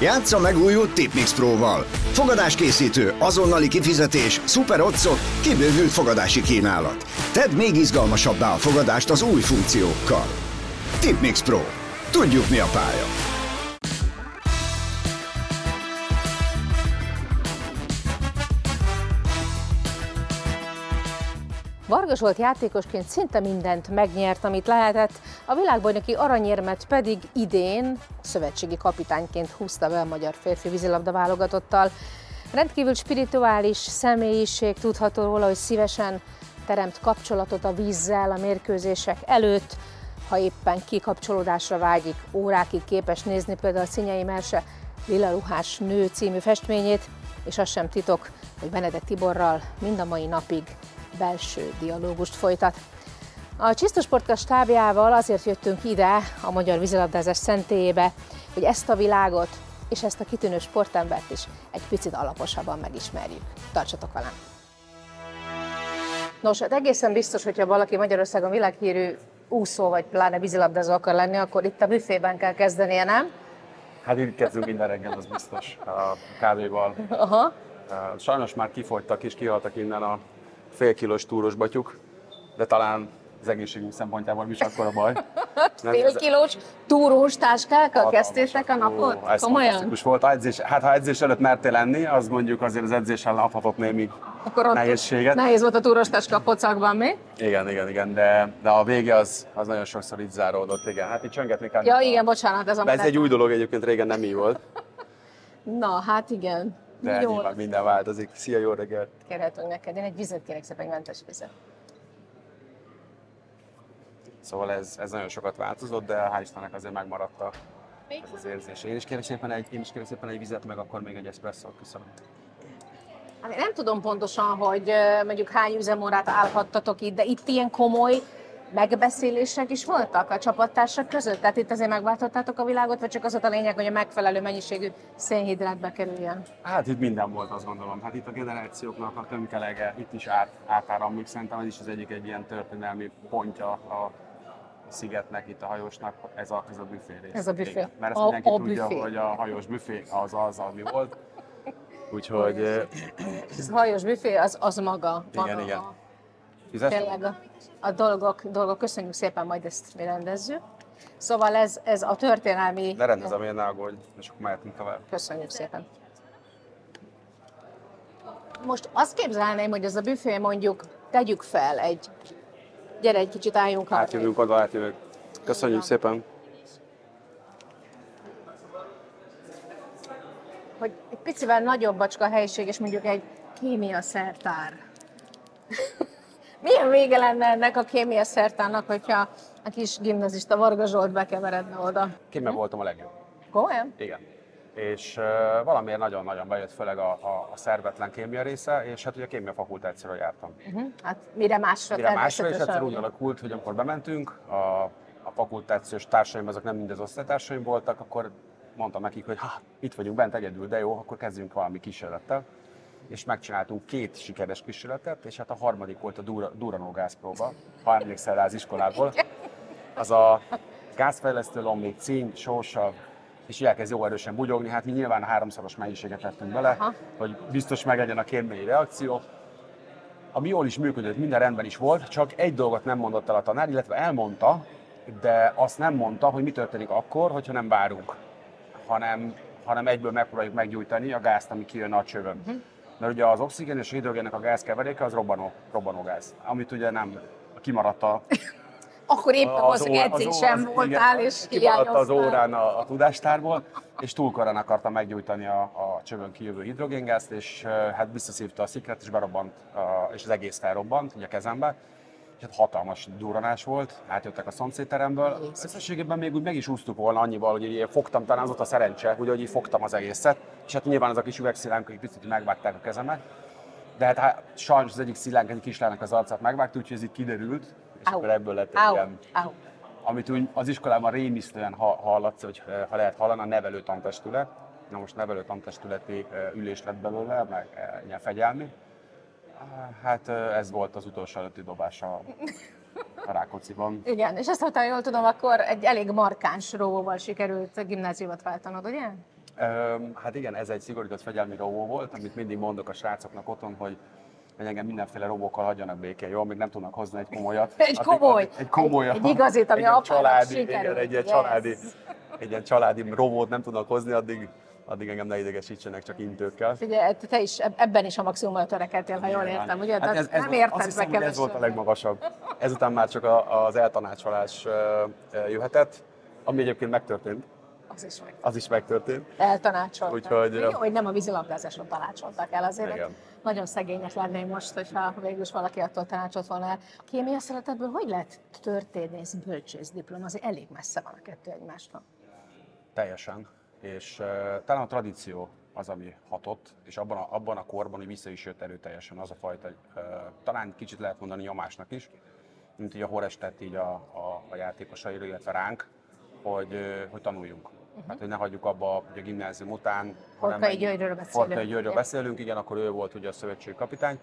Játsza meg új Tipmix Pro-val. Fogadáskészítő, azonnali kifizetés, szuper otcok, kibővült fogadási kínálat. Tedd még izgalmasabbá a fogadást az új funkciókkal. Tipmix Pro. Tudjuk mi a pálya. Varga Zsolt játékosként szinte mindent megnyert, amit lehetett, a világbajnoki aranyérmet pedig idén szövetségi kapitányként húzta be a magyar férfi vízilabda válogatottal. Rendkívül spirituális személyiség tudható róla, hogy szívesen teremt kapcsolatot a vízzel a mérkőzések előtt, ha éppen kikapcsolódásra vágyik, órákig képes nézni például a Szinyei Merse Lila Ruhás Nő című festményét, és az sem titok, hogy Benedek Tiborral mind a mai napig belső dialógust folytat. A Csisztus Sportkast stábjával azért jöttünk ide, a Magyar Vízilabdázás szentélyébe, hogy ezt a világot és ezt a kitűnő sportembert is egy picit alaposabban megismerjük. Tartsatok velem! Nos, hát egészen biztos, hogyha valaki Magyarországon világhírű úszó vagy pláne vízilabdázó akar lenni, akkor itt a büfében kell kezdenie, nem? Hát itt kezdünk minden reggel, az biztos, a kávéval. Aha. Sajnos már kifogytak és kihaltak innen a fél kilós túros batyuk, de talán az egészségünk szempontjából is akkor a baj. Nem fél kilós túrós táskákkal kezdtétek a napot? Ó, ez Komolyan? volt. A edzés, hát ha edzés előtt mertél lenni, az mondjuk azért az edzéssel adhatott némi akkor ott nehézséget. Nehéz volt a túros táska a pocakban, mi? Igen, igen, igen, de, de a vége az, az nagyon sokszor így záródott, igen. Hát itt csöngetni kell. Ja, igen, bocsánat, ez a ez egy új dolog egyébként, régen nem így volt. Na, hát igen. De jó. nyilván minden változik. Szia, jó reggelt! Kérhetünk neked. Én egy vizet kérek szépen, egy mentes vizet. Szóval ez, ez nagyon sokat változott, de hál' Istennek azért megmaradt a, ez az érzés. Én is kérek szépen egy, én is kérek szépen egy vizet, meg akkor még egy eszpresszót. Köszönöm. Hát én nem tudom pontosan, hogy mondjuk hány üzemórát állhattatok itt, de itt ilyen komoly megbeszélések is voltak a csapattársak között? Tehát itt azért megváltottátok a világot, vagy csak az a lényeg, hogy a megfelelő mennyiségű szénhidrát bekerüljön? Hát itt minden volt, azt gondolom. Hát itt a generációknak a tömkelege itt is át, átáramlik. Szerintem ez is az egyik egy ilyen történelmi pontja a szigetnek, itt a hajósnak, ez a, ez a büfé rész. Ez a büfé. Igen, mert ezt mindenki a, a tudja, büfé. hogy a hajós büfé az az, ami volt. Úgyhogy... Ez a hajós büfé az, az maga. Igen, maga igen. A Tényleg a, a dolgok, dolgok, köszönjük szépen, majd ezt mi rendezzük. Szóval ez, ez a történelmi... Ne rendezem, én ne aggódj, és akkor mehetünk tovább. Köszönjük szépen. Most azt képzelném, hogy ez a büfé mondjuk tegyük fel egy... Gyere egy kicsit álljunk Átjövünk oda, átjövünk. Köszönjük szépen. Hogy egy picivel nagyobb bacska a helység, és mondjuk egy kémia szertár. Milyen vége lenne ennek a kémia szertának, hogyha a kis gimnazista Varga Zsolt bekeveredne oda? Kémia voltam a legjobb. Komolyan? Igen. És uh, valamiért nagyon-nagyon bejött, főleg a, a, a szervetlen kémia része, és hát ugye a kémia fakultációra jártam. Uh-huh. Hát mire másra Mire másra, és egyszer úgy alakult, hogy amikor bementünk, a, a fakultációs társaim, azok nem mind az osztálytársaim voltak, akkor mondtam nekik, hogy ha, itt vagyunk bent egyedül, de jó, akkor kezdjünk valami kísérlettel és megcsináltunk két sikeres kísérletet, és hát a harmadik volt a Duranó gázpróba, ha emlékszel rá az iskolából. Az a gázfejlesztő lombik, cín, sósav, és elkezd jó erősen bugyogni, hát mi nyilván háromszoros mennyiséget tettünk bele, Aha. hogy biztos meglegyen a kérmélyi reakció. Ami jól is működött, minden rendben is volt, csak egy dolgot nem mondott el a tanár, illetve elmondta, de azt nem mondta, hogy mi történik akkor, hogyha nem várunk, hanem, hanem egyből megpróbáljuk meggyújtani a gázt, ami kijön a csövön. Uh-huh mert ugye az oxigén és a hidrogénnek a gázkeveréke az robbanó, gáz, amit ugye nem kimaradt a akkor éppen az, az edzésem az, voltál, és hiányoztál. az órán a, a tudástárból, és túl korán akartam meggyújtani a, a csövön kijövő hidrogéngázt, és hát visszaszívta a szikret, és berobbant, a, és az egész felrobbant, ugye a kezembe. És hát hatalmas duranás volt, átjöttek a szomszédteremből. Összességében még úgy meg is úsztuk volna annyival, hogy így fogtam, talán az volt a szerencse, ugye, hogy így fogtam az egészet, és hát nyilván az a kis üvegszilánk, hogy picit megvágták a kezemet. De hát, hát sajnos az egyik szilánk egy kislánynak az arcát megvágta, úgyhogy ez így kiderült, és Au. akkor ebből lett egy ilyen, amit úgy az iskolában rémisztően hallatsz, hogy ha lehet hallani, a nevelő tantestület. Na most nevelő tantestületi ülés lett belőle, meg ilyen fegyelmi Hát ez volt az utolsó előtti dobása a Rákócziban. Igen, és ezt, ha jól tudom, akkor egy elég markáns róval sikerült a gimnáziumot váltanod, ugye? Hát igen, ez egy szigorított fegyelmi robó volt, amit mindig mondok a srácoknak otthon, hogy hogy engem mindenféle robókkal hagyjanak békén, jó? Még nem tudnak hozni egy komolyat. Egy komoly. Addig, egy komolyat. Egy igazit, ami egy apának családi, sikerült. igen, egy ilyen Yes. családi, egy ilyen családi robót nem tudnak hozni, addig, addig engem ne idegesítsenek csak intőkkel. Figyelj, te is eb- ebben is a maximumra törekedtél, ha jól értem, ugye? Hát ez, ez nem érted azt hiszem, ez volt a legmagasabb. Ezután már csak a, az eltanácsolás jöhetett, ami egyébként megtörtént. Az is meg. Az is megtörtént. Eltanácsoltak. Úgyhogy- Jó, hogy nem a vízilabdázáson tanácsoltak el, azért Igen. nagyon szegények lennénk most, hogyha végül is valaki attól tanácsot volna el. Kémia szeretetből hogy lehet történész, bölcsész diploma? Azért elég messze van a kettő egymástól. Teljesen. És uh, talán a tradíció az, ami hatott, és abban a, abban a korban, hogy vissza is jött erőteljesen az a fajta, uh, talán kicsit lehet mondani nyomásnak is, mint így a Hores tett így a, a, a játékosaira, illetve ránk, hogy, uh, hogy tanuljunk. Uh-huh. Hát, hogy ne hagyjuk abba hogy a gimnázium után. Horkai Györgyről beszélünk. Horkai Györgyről beszélünk, igen, akkor ő volt ugye a szövetségi kapitány,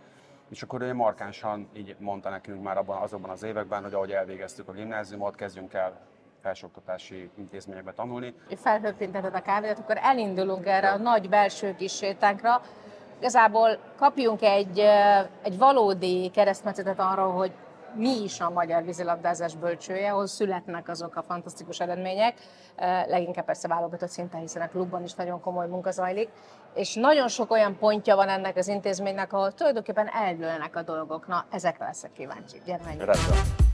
és akkor ő markánsan így mondta nekünk már abban, azokban az években, hogy ahogy elvégeztük a gimnáziumot, kezdjünk el felsőoktatási intézményekbe tanulni, felhőpinteted a kávédat, akkor elindulunk erre a nagy belső kis sétánkra. Igazából kapjunk egy, egy valódi keresztmetszetet arról, hogy mi is a magyar vízilabdázás bölcsője, ahol születnek azok a fantasztikus eredmények, leginkább persze válogatott szinten, hiszen a klubban is nagyon komoly munka zajlik, és nagyon sok olyan pontja van ennek az intézménynek, ahol tulajdonképpen eldőlnek a dolgok. Na, ezekre leszek kíváncsi. Gyere, menjünk.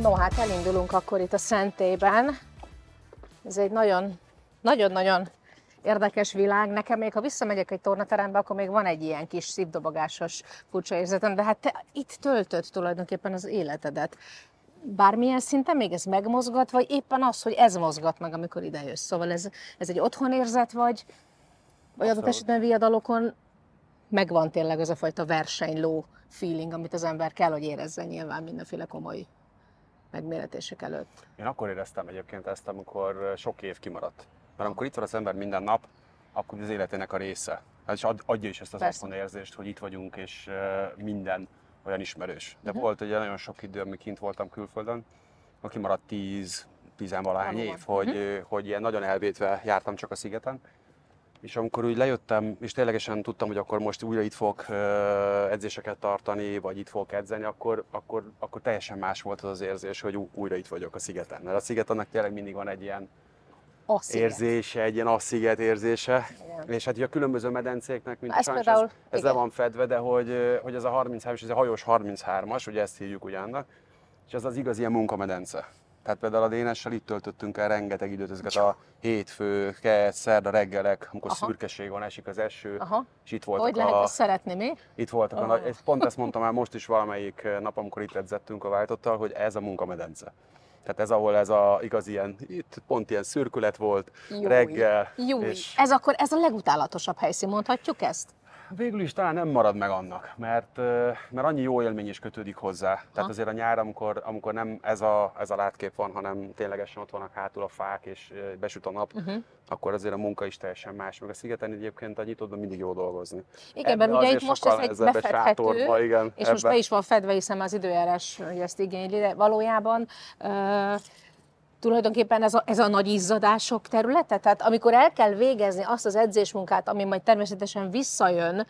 No, hát elindulunk akkor itt a Szentében. Ez egy nagyon, nagyon-nagyon érdekes világ. Nekem még, ha visszamegyek egy tornaterembe, akkor még van egy ilyen kis szívdobogásos furcsa érzetem, de hát te itt töltöd tulajdonképpen az életedet. Bármilyen szinten még ez megmozgat, vagy éppen az, hogy ez mozgat meg, amikor ide jössz. Szóval ez, ez egy otthonérzet, vagy, vagy adott esetben viadalokon megvan tényleg az a fajta versenyló feeling, amit az ember kell, hogy érezzen nyilván mindenféle komoly megméretések előtt. Én akkor éreztem egyébként ezt, amikor sok év kimaradt. Mert amikor itt van az ember minden nap, akkor az életének a része. Is ad- adja is ezt az otthon érzést, hogy itt vagyunk, és minden olyan ismerős. De Mhm. volt egy nagyon sok idő, amíg kint voltam külföldön, akkor kimaradt 10 tizenvalahány Valóban. év, hogy, ö, hogy ilyen nagyon elvétve jártam csak a szigeten. És amikor úgy lejöttem, és ténylegesen tudtam, hogy akkor most újra itt fogok edzéseket tartani, vagy itt fogok edzeni, akkor, akkor, akkor teljesen más volt az az érzés, hogy újra itt vagyok a szigeten. Mert a sziget annak tényleg mindig van egy ilyen A sziget. érzése, egy ilyen assziget érzése. Igen. És hát ugye a különböző medencéknek, mint ez sajnos például- ez, ez le van fedve, de hogy, hogy ez a 33-as, ez a hajós 33-as, ugye ezt hívjuk ugye annak, és ez az igaz ilyen munkamedence. Tehát például a Dénessel itt töltöttünk el rengeteg időt, ezeket a hétfő, kedd, szerda reggelek, amikor Aha. szürkeség van, esik az eső, Aha. és itt voltak Hogy lehet a, ezt szeretni, mi? itt voltak a nagy, ezt- pont ezt mondtam már most is valamelyik nap, amikor itt edzettünk a váltottal, hogy ez a munkamedence. Tehát ez, ahol ez a igaz ilyen, itt pont ilyen szürkület volt, Júj. reggel, Júj. és Ez akkor ez a legutálatosabb helyszín, mondhatjuk ezt? Végül is talán nem marad meg annak, mert, mert annyi jó élmény is kötődik hozzá. Tehát Ha. azért a nyár, amikor, amikor nem ez a, ez a látkép van, hanem ténylegesen ott vannak hátul a fák, és besüt a nap, uh-huh. akkor azért a munka is teljesen más. Meg a szigeten egyébként a nyitódban mindig jó dolgozni. Igen, mert ugye itt most ez egy befedhető, igen, és most ebbe. be is van fedve, hiszen az időjárás ezt igényli, de valójában uh, tulajdonképpen ez a, ez a nagy izzadások területe? Tehát amikor el kell végezni azt az edzésmunkát, ami majd természetesen visszajön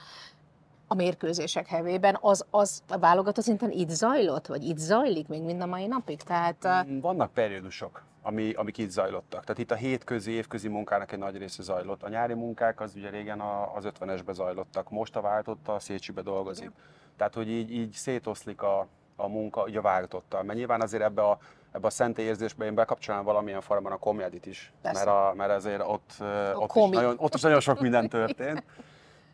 a mérkőzések hevében, az, az a válogatott szinten itt zajlott, vagy itt zajlik még mind a mai napig? Tehát uh, Vannak periódusok, ami, amik itt zajlottak. Tehát itt a hétközi, évközi munkának egy nagy része zajlott. A nyári munkák az ugye régen a, az 50-esbe zajlottak, most a váltott a Szécsibe dolgozik. Tehát, hogy így, így szétoszlik a, a munka így a váltottal. Mert nyilván azért ebbe a, ebbe a szentélyérzésbe én bekapcsolnám valamilyen formában a komedit is. Persze. Mert, a, mert azért ott, ö, ott, is nagyon, ott is nagyon sok minden történt.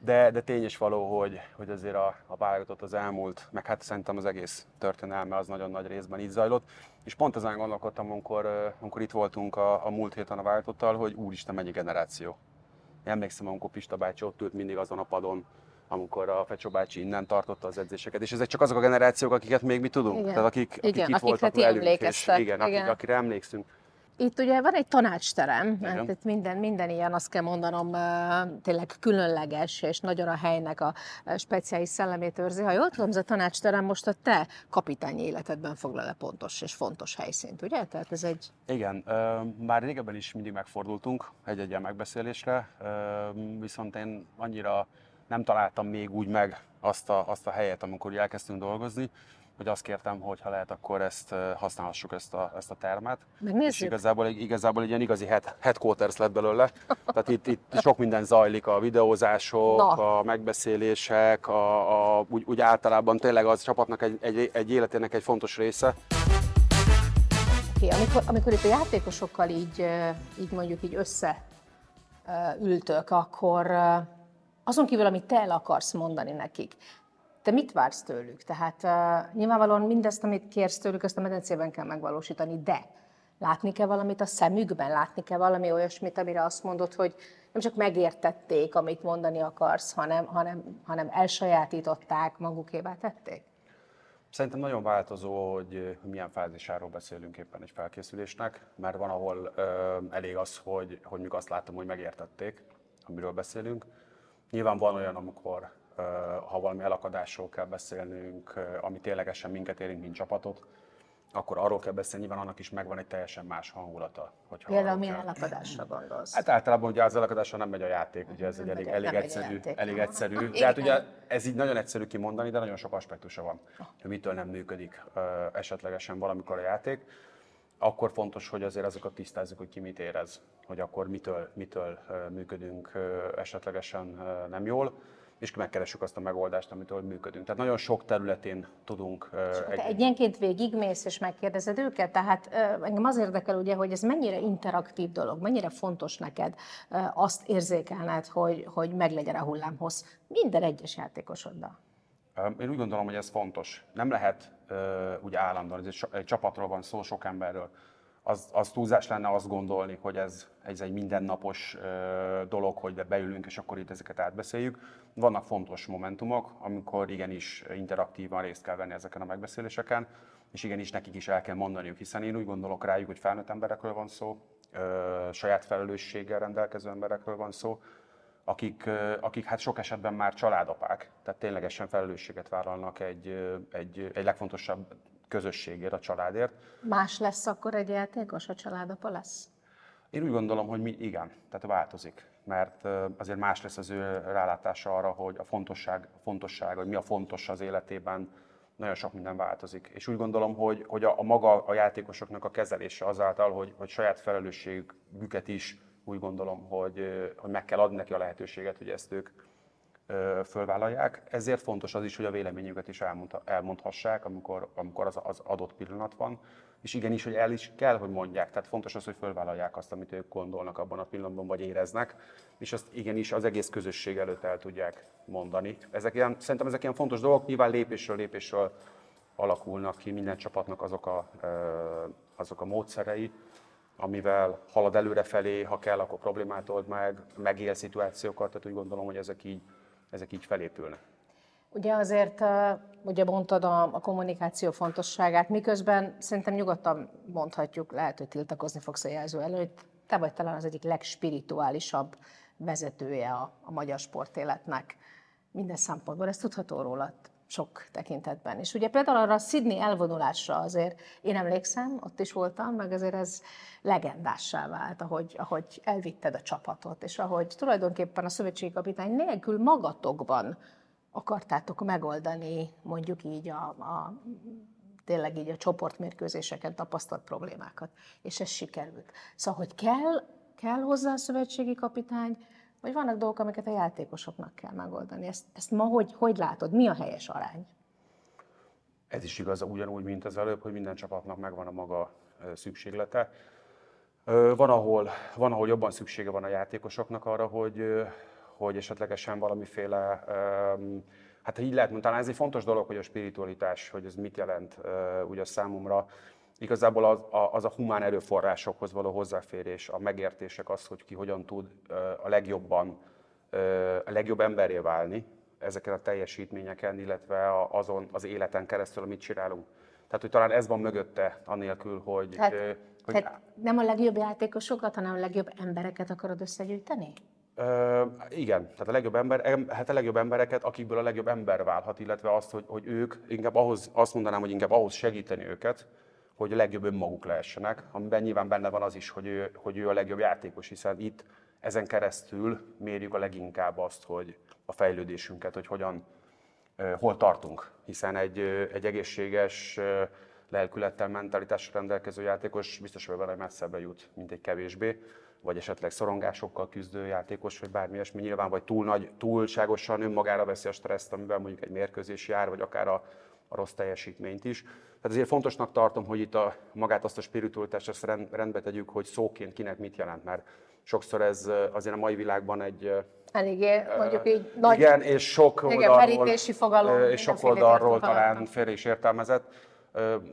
De, de tény is való, hogy, hogy azért a, a válogatott az elmúlt, meg hát szerintem az egész történelme az nagyon nagy részben így zajlott. És pont ezen gondolkodtam, amikor, amikor itt voltunk a, a múlt héten a váltottal, hogy úristen, mennyi generáció. Én emlékszem, amikor Pista bácsi ott ült mindig azon a padon, amikor a Fecsó bácsi innen tartotta az edzéseket. És ezek csak azok a generációk, akiket még mi tudunk. Igen. Tehát akik, akik Igen, itt akikre voltak ti velünk, és emlékeztek. igen, akik, Igen. akire emlékszünk. Itt ugye van egy tanácsterem, mert itt minden, minden ilyen, azt kell mondanom, tényleg különleges, és nagyon a helynek a speciális szellemét őrzi. Ha jól tudom, ez a tanácsterem most a te kapitányi életedben foglal le pontos és fontos helyszínt, ugye? Tehát ez egy... Igen, már régebben is mindig megfordultunk egy-egy megbeszélésre, viszont én annyira nem találtam még úgy meg azt a, azt a helyet, amikor elkezdtünk dolgozni, hogy azt kértem, hogy ha lehet, akkor ezt használhassuk ezt a, ezt a termet. Megnézzük. És igazából, igazából egy ilyen igazi head, headquarters lett belőle. Tehát itt, itt sok minden zajlik, a videózások, Na. a megbeszélések, a, a, úgy, úgy általában tényleg az csapatnak egy, egy, egy életének egy fontos része. Okay, amikor, amikor itt a játékosokkal így, így mondjuk így összeültök, akkor azon kívül, amit te el akarsz mondani nekik, te mit vársz tőlük? Tehát uh, nyilvánvalóan mindezt, amit kérsz tőlük, ezt a medencében kell megvalósítani, de látni kell valamit a szemükben, látni kell valami olyasmit, amire azt mondod, hogy nem csak megértették, amit mondani akarsz, hanem, hanem, hanem elsajátították, magukévá tették? Szerintem nagyon változó, hogy milyen fázisáról beszélünk éppen egy felkészülésnek, mert van, ahol ö, elég az, hogy, hogy még azt látom, hogy megértették, amiről beszélünk. Nyilván van olyan, amikor ha valami elakadásról kell beszélnünk, ami ténylegesen minket érint, mint csapatot, akkor arról kell beszélni, nyilván annak is megvan egy teljesen más hangulata. Például milyen elakadásra gondolsz? Hát általában ugye az elakadásra nem megy a játék, ugye ez egy elég, elég egyszerű, elég egyszerű. De hát ugye ez így nagyon egyszerű kimondani, de nagyon sok aspektusa van, hogy mitől nem működik esetlegesen valamikor a játék. Akkor fontos, hogy azért azokat tisztázzuk, hogy ki mit érez, hogy akkor mitől, mitől működünk esetlegesen nem jól és megkeressük azt a megoldást, amitől működünk. Tehát nagyon sok területén tudunk. És egy... egyenként végigmész és megkérdezed őket, tehát engem az érdekel ugye, hogy ez mennyire interaktív dolog, mennyire fontos neked azt érzékelned, hogy, hogy meglegyen a hullámhoz minden egyes játékosoddal. Én úgy gondolom, hogy ez fontos. Nem lehet úgy állandóan, ez egy, csapatról van szó, sok emberről az, az túlzás lenne azt gondolni, hogy ez, ez egy mindennapos dolog, hogy beülünk, és akkor itt ezeket átbeszéljük. Vannak fontos momentumok, amikor igenis interaktívan részt kell venni ezeken a megbeszéléseken, és igenis nekik is el kell mondaniuk, hiszen én úgy gondolok rájuk, hogy felnőtt emberekről van szó, saját felelősséggel rendelkező emberekről van szó, akik, akik hát sok esetben már családapák, tehát ténylegesen felelősséget vállalnak egy, egy, egy legfontosabb közösségért, a családért. Más lesz akkor egy játékos, a családapa lesz? Én úgy gondolom, hogy mi, igen, tehát változik, mert azért más lesz az ő rálátása arra, hogy a fontosság, a fontosság, hogy mi a fontos az életében, nagyon sok minden változik. És úgy gondolom, hogy, hogy a, a maga a játékosoknak a kezelése azáltal, hogy, hogy saját felelősségüket is úgy gondolom, hogy, hogy meg kell adni neki a lehetőséget, hogy ezt ők fölvállalják. Ezért fontos az is, hogy a véleményüket is elmondhassák, amikor, amikor az, az adott pillanat van. És igenis, hogy el is kell, hogy mondják. Tehát fontos az, hogy fölvállalják azt, amit ők gondolnak abban a pillanatban, vagy éreznek, és azt igenis az egész közösség előtt el tudják mondani. Ezek ilyen, szerintem ezek ilyen fontos dolgok, nyilván lépésről lépésről alakulnak ki minden csapatnak azok a, azok a módszerei, amivel halad előrefelé, ha kell, akkor problémát old meg, megél szituációkat, tehát úgy gondolom, hogy ezek így ezek így felépülnek. Ugye azért, ugye mondtad a, a kommunikáció fontosságát, miközben szerintem nyugodtan mondhatjuk, lehet, hogy tiltakozni fogsz a jelző előtt, te vagy talán az egyik legspirituálisabb vezetője a, a magyar sportéletnek minden szempontból, ezt tudható rólad sok tekintetben. És ugye például arra a Sydney elvonulásra azért én emlékszem, ott is voltam, meg azért ez legendássá vált, ahogy, ahogy elvitted a csapatot, és ahogy tulajdonképpen a szövetségi kapitány nélkül magatokban akartátok megoldani mondjuk így a, a tényleg így a csoportmérkőzéseken tapasztalt problémákat, és ez sikerült. Szóval, hogy kell, kell hozzá a szövetségi kapitány, vagy vannak dolgok, amiket a játékosoknak kell megoldani. Ezt, ezt ma hogy, hogy látod? Mi a helyes arány? Ez is igaz, ugyanúgy, mint az előbb, hogy minden csapatnak megvan a maga szükséglete. Van ahol, van, ahol jobban szüksége van a játékosoknak arra, hogy, hogy esetlegesen valamiféle, hát így lehet mondani, ez egy fontos dolog, hogy a spiritualitás, hogy ez mit jelent ugye számomra. Igazából az a, az a humán erőforrásokhoz való hozzáférés, a megértések, az, hogy ki hogyan tud a legjobban, a legjobb emberré válni ezeken a teljesítményeken, illetve azon az életen keresztül, amit csinálunk. Tehát, hogy talán ez van mögötte, anélkül, hogy... Tehát hogy Tehát nem a legjobb játékosokat, hanem a legjobb embereket akarod összegyűjteni? Ö, igen, tehát a legjobb, ember, em- hát a legjobb embereket, akikből a legjobb ember válhat, illetve azt, hogy, hogy ők inkább ahhoz, azt mondanám, hogy inkább ahhoz segíteni őket, hogy a legjobb önmaguk lehessenek, amiben nyilván benne van az is, hogy ő, hogy ő a legjobb játékos, hiszen itt ezen keresztül mérjük a leginkább azt, hogy a fejlődésünket, hogy hogyan, hol tartunk, hiszen egy, egy egészséges lelkülettel, mentalitással rendelkező játékos biztos, hogy vele messzebbre jut, mint egy kevésbé, vagy esetleg szorongásokkal küzdő játékos, vagy bármi ilyesmi. Nyilván, vagy túl nagy, túlságosan önmagára veszi a stresszt, amivel mondjuk egy mérkőzés jár, vagy akár a, a rossz teljesítményt is. Tehát azért fontosnak tartom, hogy itt a, magát azt a spiritualitást azt rend, rendbe tegyük, hogy szóként kinek mit jelent, mert sokszor ez azért a mai világban egy Eléggé, mondjuk így nagy... igen, és sok Igen, oldalról, fogalom, és sok oldalról talán félre is értelmezett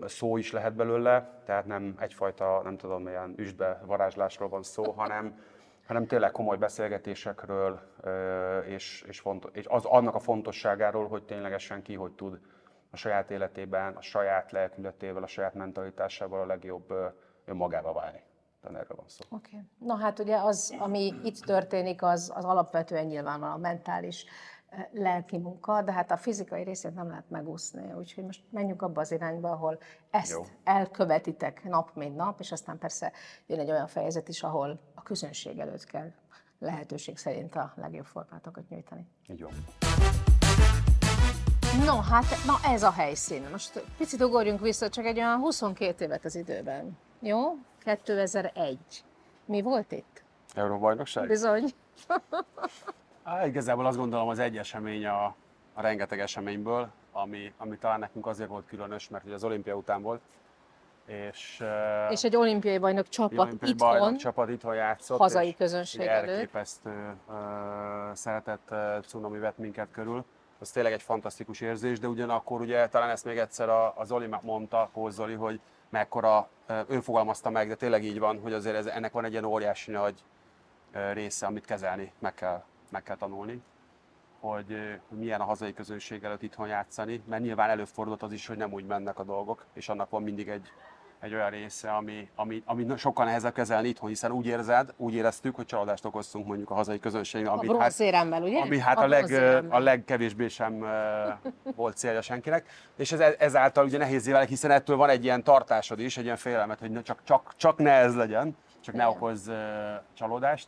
szó is lehet belőle, tehát nem egyfajta, nem tudom, milyen üstbe varázslásról van szó, hanem, hanem tényleg komoly beszélgetésekről, és, és, fontos, és az, annak a fontosságáról, hogy ténylegesen ki hogy tud a saját életében, a saját lelkületével, a saját mentalitásával a legjobb önmagába válni. Tehát erről van szó. Oké. Okay. Na hát ugye az, ami itt történik, az, az alapvetően nyilván a mentális lelki munka, de hát a fizikai részét nem lehet megúszni, úgyhogy most menjünk abba az irányba, ahol ezt. Jó. elkövetitek nap, mint nap, és aztán persze jön egy olyan fejezet is, ahol a közönség előtt kell lehetőség szerint a legjobb formátokat nyújtani. Így van. No, hát na ez a helyszín. Most picit ugorjunk vissza, csak egy olyan 22 évet az időben. Jó? 2001. Mi volt itt? Euróbajnokság? Bizony. Á, igazából azt gondolom az egy esemény a, a rengeteg eseményből, ami, ami talán nekünk azért volt különös, mert ugye az olimpia után volt, és, És egy olimpiai bajnok csapat olimpiai itthon, bajnok csapat itthon játszott. hazai közönség előtt. elképesztő uh, szeretett uh, cunami vett minket körül. Az tényleg egy fantasztikus érzés, de ugyanakkor ugye talán ezt még egyszer a, a Zoli mondta, Zoli, hogy mekkora, ő fogalmazta meg, de tényleg így van, hogy azért ez, ennek van egy ilyen óriási nagy része, amit kezelni, meg kell, meg kell tanulni hogy, hogy milyen a hazai közönség előtt itthon játszani, mert nyilván előfordult az is, hogy nem úgy mennek a dolgok, és annak van mindig egy, egy olyan része, ami, ami, ami sokkal nehezebb kezelni itthon, hiszen úgy érzed, úgy éreztük, hogy családást okoztunk mondjuk a hazai közönségnek, A amit hát, ugye? ami hát a, leg, bronzéremmel. a legkevésbé sem volt célja senkinek, és ez, ezáltal ugye nehézé válik, hiszen ettől van egy ilyen tartásod is, egy ilyen félelmet, hogy csak, csak, csak ne ez legyen, csak ne Igen. okozz ö, csalódást.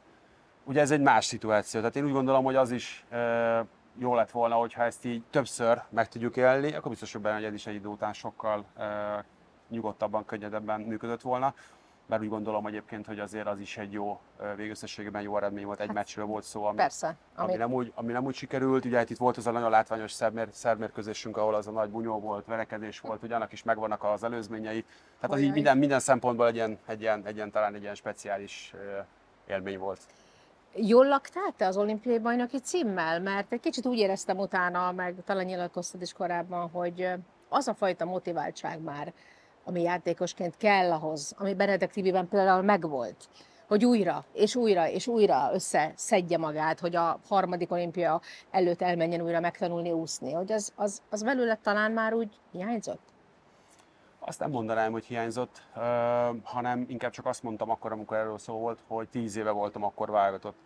Ugye ez egy más szituáció, tehát én úgy gondolom, hogy az is jó lett volna, hogyha ezt így többször meg tudjuk élni, akkor biztos, hogy benne, hogy ez is egy idő után sokkal nyugodtabban, könnyedebben működött volna. Mert úgy gondolom egyébként, hogy azért az is egy jó, végösszességében jó eredmény volt, egy meccsről volt szó, ami, Persze. ami, Amit, nem úgy, ami nem úgy sikerült. Ugye hát itt volt az a nagyon látványos szermér, szermérkőzésünk, ahol az a nagy bunyó volt, verekedés volt, ugye annak is megvannak az előzményei. Tehát az így minden, minden szempontból egy ilyen, egy ilyen, egy ilyen, talán egy ilyen speciális élmény volt. jól laktál te az olimpiai bajnoki címmel? Mert egy kicsit úgy éreztem utána, meg talán nyilatkoztad is korábban, hogy az a fajta motiváltság már, ami játékosként kell ahhoz, ami Benedek Tibiben például megvolt, hogy újra, és újra, és újra összeszedje magát, hogy a harmadik olimpia előtt elmenjen újra megtanulni úszni, hogy az, az, az belőle talán már úgy hiányzott? Azt nem mondanám, hogy hiányzott, hanem inkább csak azt mondtam akkor, amikor erről szó volt, hogy tíz éve voltam akkor válogatott.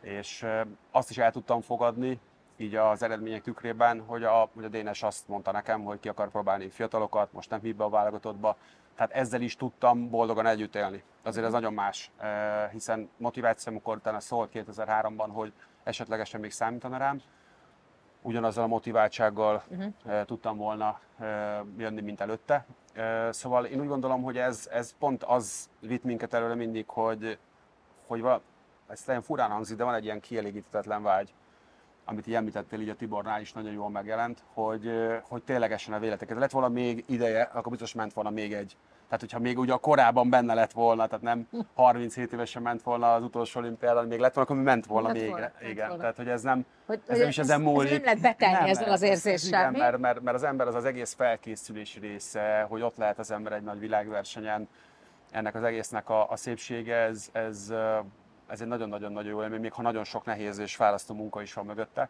És azt is el tudtam fogadni, így az eredmények tükrében, hogy a, hogy a Dénes azt mondta nekem, hogy ki akar próbálni fiatalokat, most nem hív be a válogatottba. Tehát ezzel is tudtam boldogan együtt élni. Azért ez nagyon más, ö, hiszen motiváció, amikor utána szólt 2003-ban, hogy esetlegesen még számítana rám, ugyanazzal a motiváltsággal uh-huh. tudtam volna eh, jönni, mint előtte. Eh, Szóval én úgy gondolom, hogy ez, ez pont az vitt minket előre mindig, hogy, hogy val- ez nagyon furán hangzik, de van egy ilyen kielégítetlen vágy, amit így említettél, így a Tibornál is nagyon jól megjelent, hogy, hogy ténylegesen a véleteket. Lett volna még ideje, akkor biztos ment volna még egy. Tehát, hogyha még ugye a korábban benne lett volna, tehát nem 37 évesen ment volna az utolsó olimpiádon, még lett volna, akkor ment volna Lett még. volna, igen, volna. tehát hogy ez nem, Hogy- ez hogy nem is ez- ezen ez múlik. nem lehet betelni ezzel az ez- ez érzéssel, Igen, mert, mert, mert, az ember az az egész felkészülés része, hogy ott lehet az ember egy nagy világversenyen, ennek az egésznek a, a szépsége, ez, ez, ez egy nagyon-nagyon-nagyon jó élmény, még ha nagyon sok nehéz és fárasztó munka is van mögötte.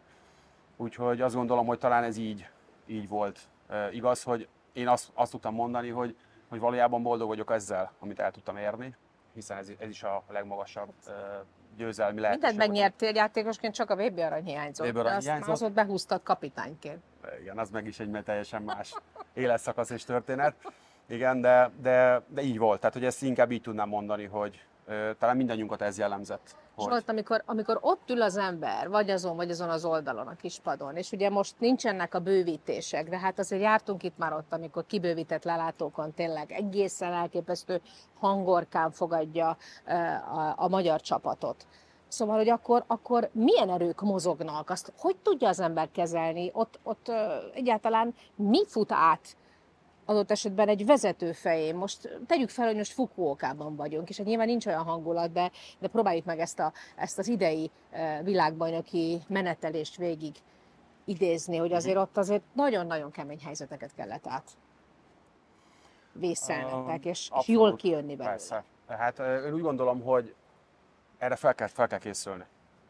Úgyhogy azt gondolom, hogy talán ez így, így volt Ö, igaz, hogy én azt, azt tudtam mondani, hogy, hogy valójában boldog vagyok ezzel, amit el tudtam érni, hiszen ez, ez is a legmagasabb uh, győzelmi lehetőség. Mindent megnyertél játékosként, csak a VB arany hiányzott. VB arany hiányzott. azt behúztad kapitányként. Igen, az meg is egy teljesen más életszakasz és történet. Igen, de, de, de így volt. Tehát, hogy ezt inkább így tudnám mondani, hogy talán mindannyiunkat ez jellemzett. Hogy, ott, amikor, amikor ott ül az ember, vagy azon, vagy azon az oldalon, a kispadon, és ugye most nincsenek a bővítések, de hát azért jártunk itt már ott, amikor kibővített lelátókon tényleg egészen elképesztő hangorkán fogadja a, a magyar csapatot. Szóval, hogy akkor, akkor milyen erők mozognak, azt hogy tudja az ember kezelni, ott, ott egyáltalán mi fut át adott esetben egy vezető fején. Most tegyük fel, hogy most Fukuokában vagyunk, és hát nyilván nincs olyan hangulat, de, de próbáljuk meg ezt, a, ezt az idei eh, világbajnoki menetelést végig idézni, hogy azért ott azért nagyon-nagyon kemény helyzeteket kellett át vészelnetek, és, és jól abszolút, kijönni belőle. Persze. Hát én úgy gondolom, hogy erre fel kell, fel kell készülni.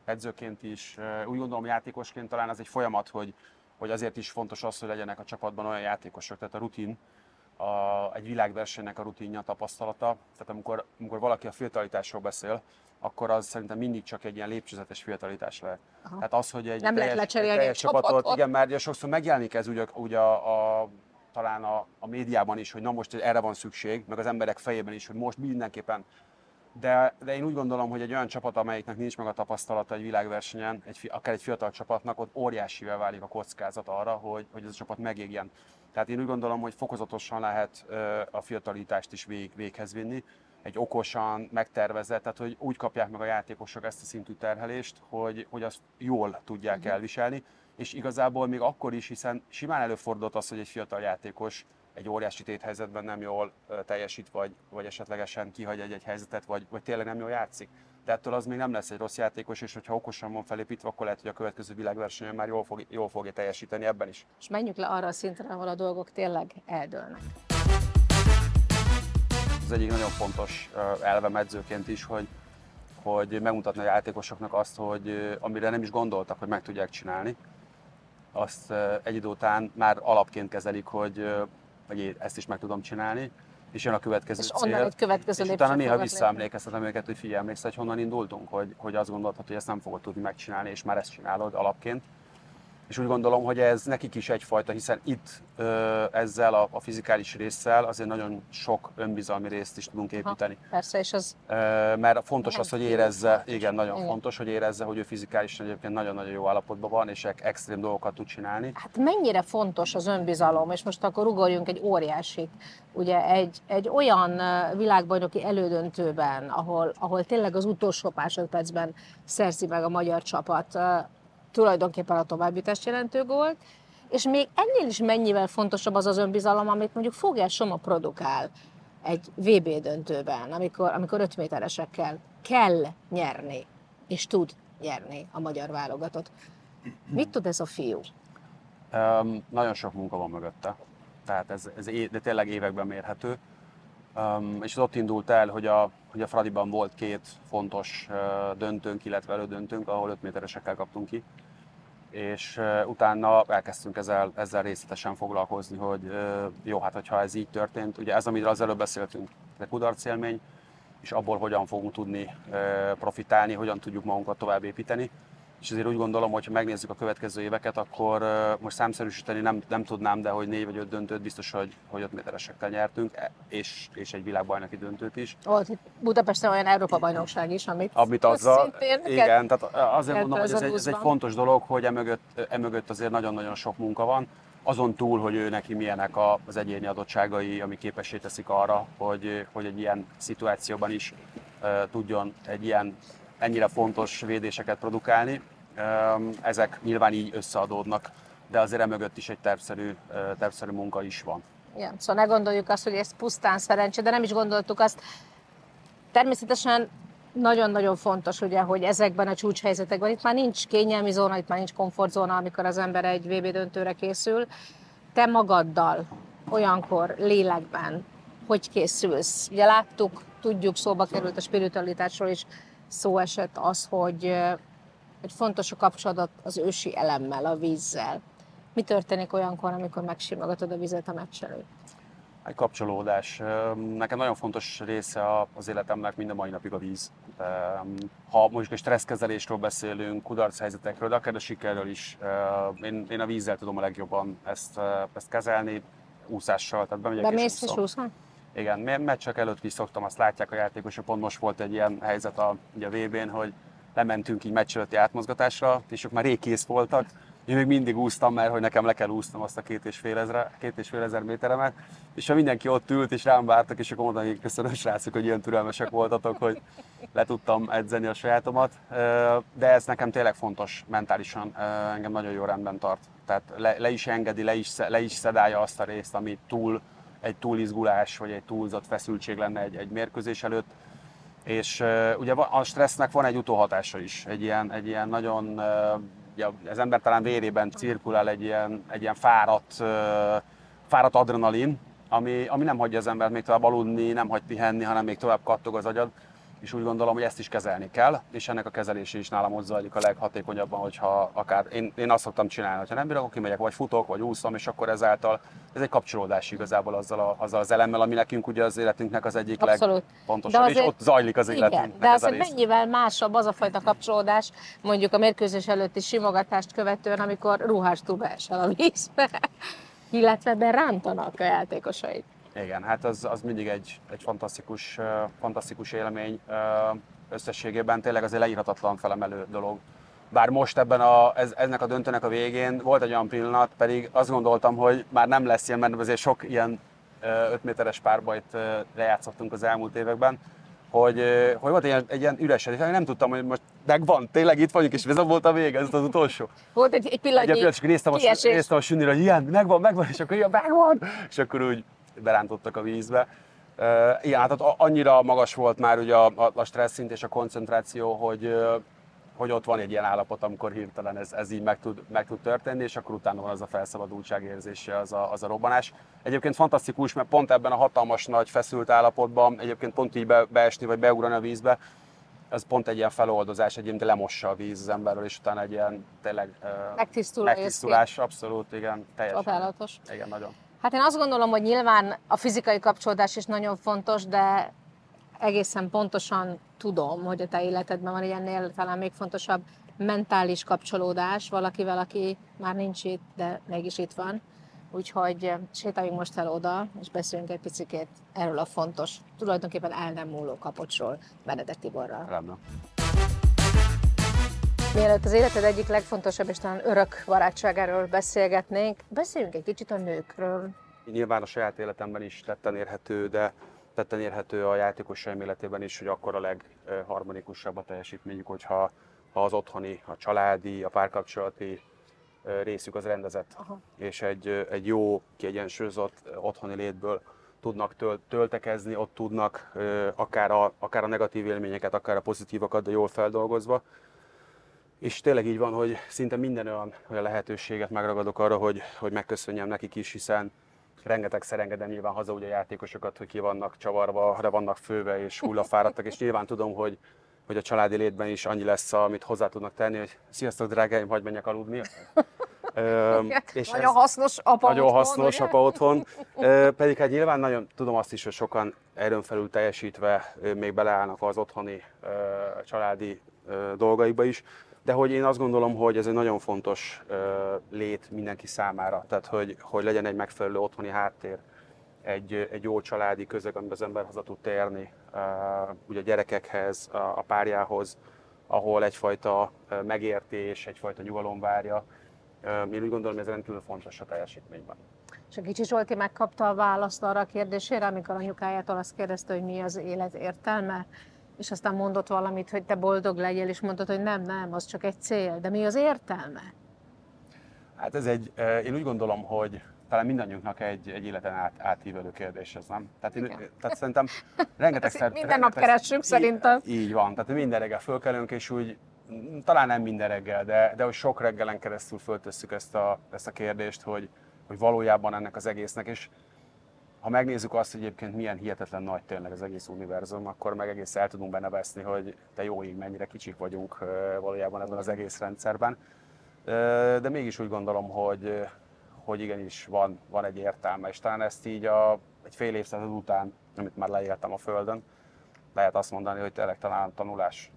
Edzőként is, úgy gondolom játékosként talán ez egy folyamat, hogy, hogy azért is fontos az, hogy legyenek a csapatban olyan játékosok, tehát a rutin, a, egy világversenynek a rutinja, a tapasztalata. Tehát amikor, amikor valaki a fiatalitásról beszél, akkor az szerintem mindig csak egy ilyen lépcsőzetes fiatalitás lehet. Aha. Tehát az, hogy egy Nem lehet teljes, lecserélni egy teljes egy csapatot. igen, mert ugye sokszor megjelenik ez ugye, ugye a, a, talán a, a médiában is, hogy na most erre van szükség, meg az emberek fejében is, hogy most mindenképpen de, de én úgy gondolom, hogy egy olyan csapat, amelyiknek nincs meg a tapasztalata egy világversenyen, egy, akár egy fiatal csapatnak, ott óriásivel válik a kockázat arra, hogy, hogy ez a csapat megégjen. Tehát én úgy gondolom, hogy fokozatosan lehet a fiatalítást is vég, véghez vinni, egy okosan, megtervezett, tehát hogy úgy kapják meg a játékosok ezt a szintű terhelést, hogy, hogy azt jól tudják Mhm. elviselni, és igazából még akkor is, hiszen simán előfordult az, hogy egy fiatal játékos egy óriási téthelyzetben nem jól teljesít, vagy, vagy esetlegesen kihagy egy-egy helyzetet, vagy, vagy tényleg nem jól játszik. De ettől az még nem lesz egy rossz játékos, és hogyha okosan van felépítve, akkor lehet, hogy a következő világversenyen már jól, fog, jól fogja teljesíteni ebben is. És menjünk le arra a szintre, ahol a dolgok tényleg eldőlnek. Az egyik nagyon fontos ö, elvem edzőként is, hogy, hogy megmutatni a játékosoknak azt, hogy amire nem is gondoltak, hogy meg tudják csinálni, azt egy idő után már alapként kezelik, hogy, hogy ezt is meg tudom csinálni, és jön a következő És cél. onnan egy következő és utána néha visszaemlékeztetem őket, hogy figyelj, emlékszel, hogy honnan indultunk, hogy, hogy azt gondoltad, hogy ezt nem fogod tudni megcsinálni, és már ezt csinálod alapként. És úgy gondolom, hogy ez nekik is egyfajta, hiszen itt ezzel a, a fizikális résszel azért nagyon sok önbizalmi részt is tudunk építeni. Persze, és az mert fontos az, hogy érezze, igen, nagyon Igen. fontos, hogy érezze, hogy ő fizikálisan egyébként nagyon-nagyon jó állapotban van, és extrém dolgokat tud csinálni. Hát mennyire fontos az önbizalom, és most akkor ugorjunk egy óriásit. Ugye egy, egy olyan világbajnoki elődöntőben, ahol, ahol tényleg az utolsó másodpercben szerzi meg a magyar csapat tulajdonképpen a továbbjutást jelentő gólt, és még ennél is mennyivel fontosabb az az önbizalom, amit mondjuk Fogel Soma produkál egy VB döntőben, amikor, amikor 5 méteresekkel kell nyerni, és tud nyerni a magyar válogatott. Mit tud ez a fiú? Um, nagyon sok munka van mögötte, tehát ez, ez é- de tényleg években mérhető. Um, és az ott indult el, hogy a, hogy a Fradiban volt két fontos uh, döntőnk, illetve elődöntőnk, ahol 5 méteresekkel kaptunk ki. És utána elkezdtünk ezzel, ezzel részletesen foglalkozni, hogy jó, hát hogyha ez így történt, ugye ez, amiről az előbb beszéltünk, de kudarc élmény, és abból hogyan fogunk tudni profitálni, hogyan tudjuk magunkat tovább építeni. És ezért úgy gondolom, hogy ha megnézzük a következő éveket, akkor most számszerűsíteni nem, nem tudnám, de hogy négy vagy öt döntőt biztos, hogy, hogy öt méteresekkel nyertünk, e- és, és egy világbajnoki döntőt is. Volt itt Budapesten olyan Európa-bajnokság is, amit Amit azzal, igen, tehát azért mondom, hogy ez egy, ez 2020-ban. egy fontos dolog, hogy emögött, emögött azért nagyon-nagyon sok munka van. Azon túl, hogy ő neki milyenek az egyéni adottságai, ami képessé teszik arra, hogy, hogy egy ilyen szituációban is uh, tudjon egy ilyen ennyire fontos védéseket produkálni. Ezek nyilván így összeadódnak, de azért emögött is egy tervszerű, tervszerű munka is van. Igen, szóval ne gondoljuk azt, hogy ez pusztán szerencse, de nem is gondoltuk azt. Természetesen nagyon-nagyon fontos, ugye, hogy ezekben a csúcshelyzetekben itt már nincs kényelmi zóna, itt már nincs komfortzóna, amikor az ember egy VB döntőre készül. Te magaddal, olyankor, lélekben, hogy készülsz? Ugye láttuk, tudjuk, szóba került a spiritualitásról is, szó esett az, hogy, hogy fontos a kapcsolat az ősi elemmel, a vízzel. Mi történik olyankor, amikor megsimogatod a vizet a meccs előtt? Egy kapcsolódás. Nekem nagyon fontos része az életemnek minden mai napig a víz. Ha mondjuk a stresszkezelésről beszélünk, kudarc helyzetekről, de akár a sikerről is, én, én a vízzel tudom a legjobban ezt, ezt kezelni, úszással. Tehát bemegyek Bemész és úszol? Igen, meccsek előtt is szoktam, azt látják a játékosok, pont most volt egy ilyen helyzet a, ugye a VB-n, hogy lementünk így meccs előtti átmozgatásra, és ők már rég kész voltak, én még mindig úsztam, mert hogy nekem le kell úsznom azt a két és fél, ezre, két és fél ezer méteremet, és ha mindenki ott ült és rám vártak, és akkor mondtam, hogy köszönöm srácok, hogy ilyen türelmesek voltatok, hogy le tudtam edzeni a sajátomat, de ez nekem tényleg fontos mentálisan, engem nagyon jó rendben tart. Tehát le, le is engedi, le is, le is szedálja azt a részt, ami túl egy túlizgulás vagy egy túlzott feszültség lenne egy, egy mérkőzés előtt. És ugye a stressznek van egy utóhatása is, egy ilyen, egy ilyen nagyon, uh, ugye az ember talán vérében cirkulál egy ilyen, egy ilyen fáradt, uh, fáradt adrenalin, ami, ami nem hagyja az embert még tovább aludni, nem hagy pihenni, hanem még tovább kattog az agyad és úgy gondolom, hogy ezt is kezelni kell, és ennek a kezelése is nálam ott zajlik a leghatékonyabban, hogyha akár én, én azt szoktam csinálni, ha nem bírok, akkor kimegyek, vagy futok, vagy úszom, és akkor ezáltal ez egy kapcsolódás igazából azzal, a, azzal az elemmel, ami nekünk ugye az életünknek az egyik Abszolút. azért, és ott zajlik az életünk. Igen, de azért mennyivel másabb az a fajta kapcsolódás, mondjuk a mérkőzés előtti simogatást követően, amikor ruhástól beesel a vízbe, illetve berántanak a játékosait. Igen, hát az, az mindig egy, egy fantasztikus, fantasztikus élmény. Összességében tényleg azért leírhatatlan felemelő dolog. Bár most ebben a, ez, ennek a döntőnek a végén volt egy olyan pillanat, pedig azt gondoltam, hogy már nem lesz ilyen, mert azért sok ilyen uh, 5 méteres párbajt lejátszottunk az elmúlt években, hogy, hogy volt egy, egy ilyen üres, és nem tudtam, hogy most megvan, tényleg itt vagyunk, és ez volt a vége, ez az utolsó. Volt egy, egy pillanat, egy pillanat, és néztem a, néztem a sünnire, hogy ilyen, megvan, megvan, és akkor ilyen, megvan, és akkor úgy berántottak a vízbe. Igen, hát annyira magas volt már ugye a, a, stressz szint és a koncentráció, hogy, hogy ott van egy ilyen állapot, amikor hirtelen ez, ez így meg tud, meg tud történni, és akkor utána van az a felszabadultság érzése, az a, az a robbanás. Egyébként fantasztikus, mert pont ebben a hatalmas nagy feszült állapotban, egyébként pont így be, beesni vagy beugrani a vízbe, az pont egy ilyen feloldozás, egy ilyen lemossa a víz az emberről, és utána egy ilyen tényleg uh, Megtisztul, megtisztulás, abszolút, igen, teljesen. Csodálatos. Igen, nagyon. Hát én azt gondolom, hogy nyilván a fizikai kapcsolódás is nagyon fontos, de egészen pontosan tudom, hogy a te életedben van ilyennél talán még fontosabb mentális kapcsolódás valakivel, aki már nincs itt, de mégis itt van. Úgyhogy sétáljunk most el oda, és beszéljünk egy picit erről a fontos, tulajdonképpen el nem múló kapocsról Benedek Tiborral. Rendben. Mielőtt az életed egyik legfontosabb és talán örök barátságáról beszélgetnénk, beszéljünk egy kicsit a nőkről. Nyilván a saját életemben is tetten érhető, de tetten érhető a játékosaim életében is, hogy akkor a legharmonikusabb a teljesítményük, hogyha ha az otthoni, a családi, a párkapcsolati részük az rendezett, Aha. és egy, egy jó, kiegyensúlyozott otthoni létből tudnak töl, töltekezni, ott tudnak akár a, akár a negatív élményeket, akár a pozitívakat, de jól feldolgozva és tényleg így van, hogy szinte minden olyan, olyan lehetőséget megragadok arra, hogy, hogy megköszönjem nekik is, hiszen rengeteg szerengedem nyilván haza ugye a játékosokat, hogy ki vannak csavarva, de vannak főve és hullafáradtak, és nyilván tudom, hogy, hogy a családi létben is annyi lesz, amit hozzá tudnak tenni, hogy sziasztok drágáim, hagyj menjek aludni. Ö, és nagyon hasznos apa Nagyon otthon, hasznos ugye? apa otthon. Ö, pedig hát nyilván nagyon tudom azt is, hogy sokan erőn felül teljesítve még beleállnak az otthoni ö, családi ö, dolgaiba is de hogy én azt gondolom, hogy ez egy nagyon fontos lét mindenki számára, tehát hogy, hogy legyen egy megfelelő otthoni háttér, egy, egy jó családi közeg, amiben az ember haza tud térni, ugye a gyerekekhez, a, a párjához, ahol egyfajta megértés, egyfajta nyugalom várja. Én úgy gondolom, ez rendkívül fontos a teljesítményben. És a kicsi Zsolti megkapta a választ arra a kérdésére, amikor anyukájától azt kérdezte, hogy mi az élet értelme, és aztán mondott valamit, hogy te boldog legyél, és mondod, hogy nem, nem, az csak egy cél. De mi az értelme? Hát ez egy, én úgy gondolom, hogy talán mindannyiunknak egy, egy életen át, átívelő kérdés ez, nem? Tehát, én, tehát szerintem rengeteg szer, Minden nap keressünk így, szerintem. Így van, tehát minden reggel fölkelünk, és úgy talán nem minden reggel, de, de hogy sok reggelen keresztül föltesszük ezt a, ezt a kérdést, hogy, hogy valójában ennek az egésznek, és ha megnézzük azt, hogy egyébként milyen hihetetlen nagy tényleg az egész univerzum, akkor meg egész el tudunk benne veszni, hogy te jó ég, mennyire kicsik vagyunk valójában ebben az egész rendszerben. De mégis úgy gondolom, hogy, hogy igenis van, van egy értelme, és talán ezt így a, egy fél évszázad után, amit már leéltem a Földön, lehet azt mondani, hogy tényleg talán tanulás.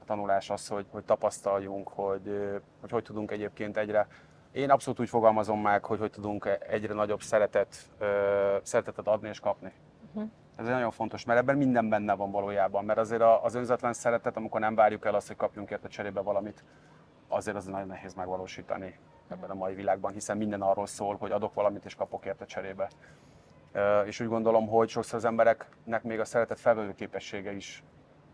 A tanulás az, hogy, hogy tapasztaljunk, hogy, hogy hogy tudunk egyébként egyre én abszolút úgy fogalmazom meg, hogy hogy tudunk egyre nagyobb szeretet, szeretetet adni és kapni. Uh-huh. Ez nagyon fontos, mert ebben minden benne van valójában, mert azért az önzetlen szeretet, amikor nem várjuk el azt, hogy kapjunk érte cserébe valamit, azért az nagyon nehéz megvalósítani ebben a mai világban, hiszen minden arról szól, hogy adok valamit és kapok érte cserébe. És úgy gondolom, hogy sokszor az embereknek még a szeretet felvevő képessége is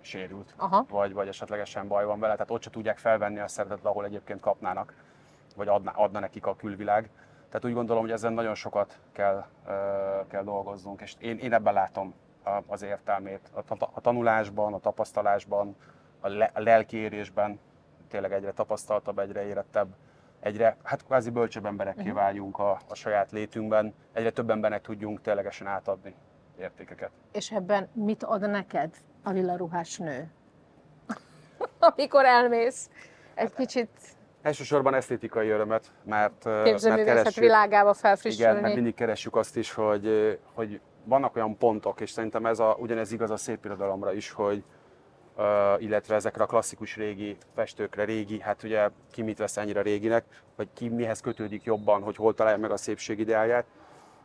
sérült, Aha. Vagy, vagy esetlegesen baj van vele, tehát ott se tudják felvenni a szeretetet, ahol egyébként kapnának, vagy adna, adna nekik a külvilág. Tehát úgy gondolom, hogy ezen nagyon sokat kell, kell dolgoznunk, és én, én ebben látom az értelmét. A, tanulásban, a tapasztalásban, a, le, a lelkiérésben tényleg egyre tapasztaltabb, egyre érettebb, egyre, hát kvázi bölcsebb emberekké uh-huh. váljunk a, a saját létünkben, egyre több embernek tudjunk ténylegesen átadni értékeket. És ebben mit ad neked a lila ruhás nő? Amikor elmész, egy kicsit Elsősorban esztétikai örömet, mert, mert keressük, világába felfrissülni. Igen, mert mindig keressük azt is, hogy, hogy vannak olyan pontok, és szerintem ez a, ugyanez igaz a szép irodalomra is, hogy uh, illetve ezekre a klasszikus régi festőkre, régi, hát ugye ki mit vesz ennyire réginek, vagy ki mihez kötődik jobban, hogy hol találja meg a szépség ideáját.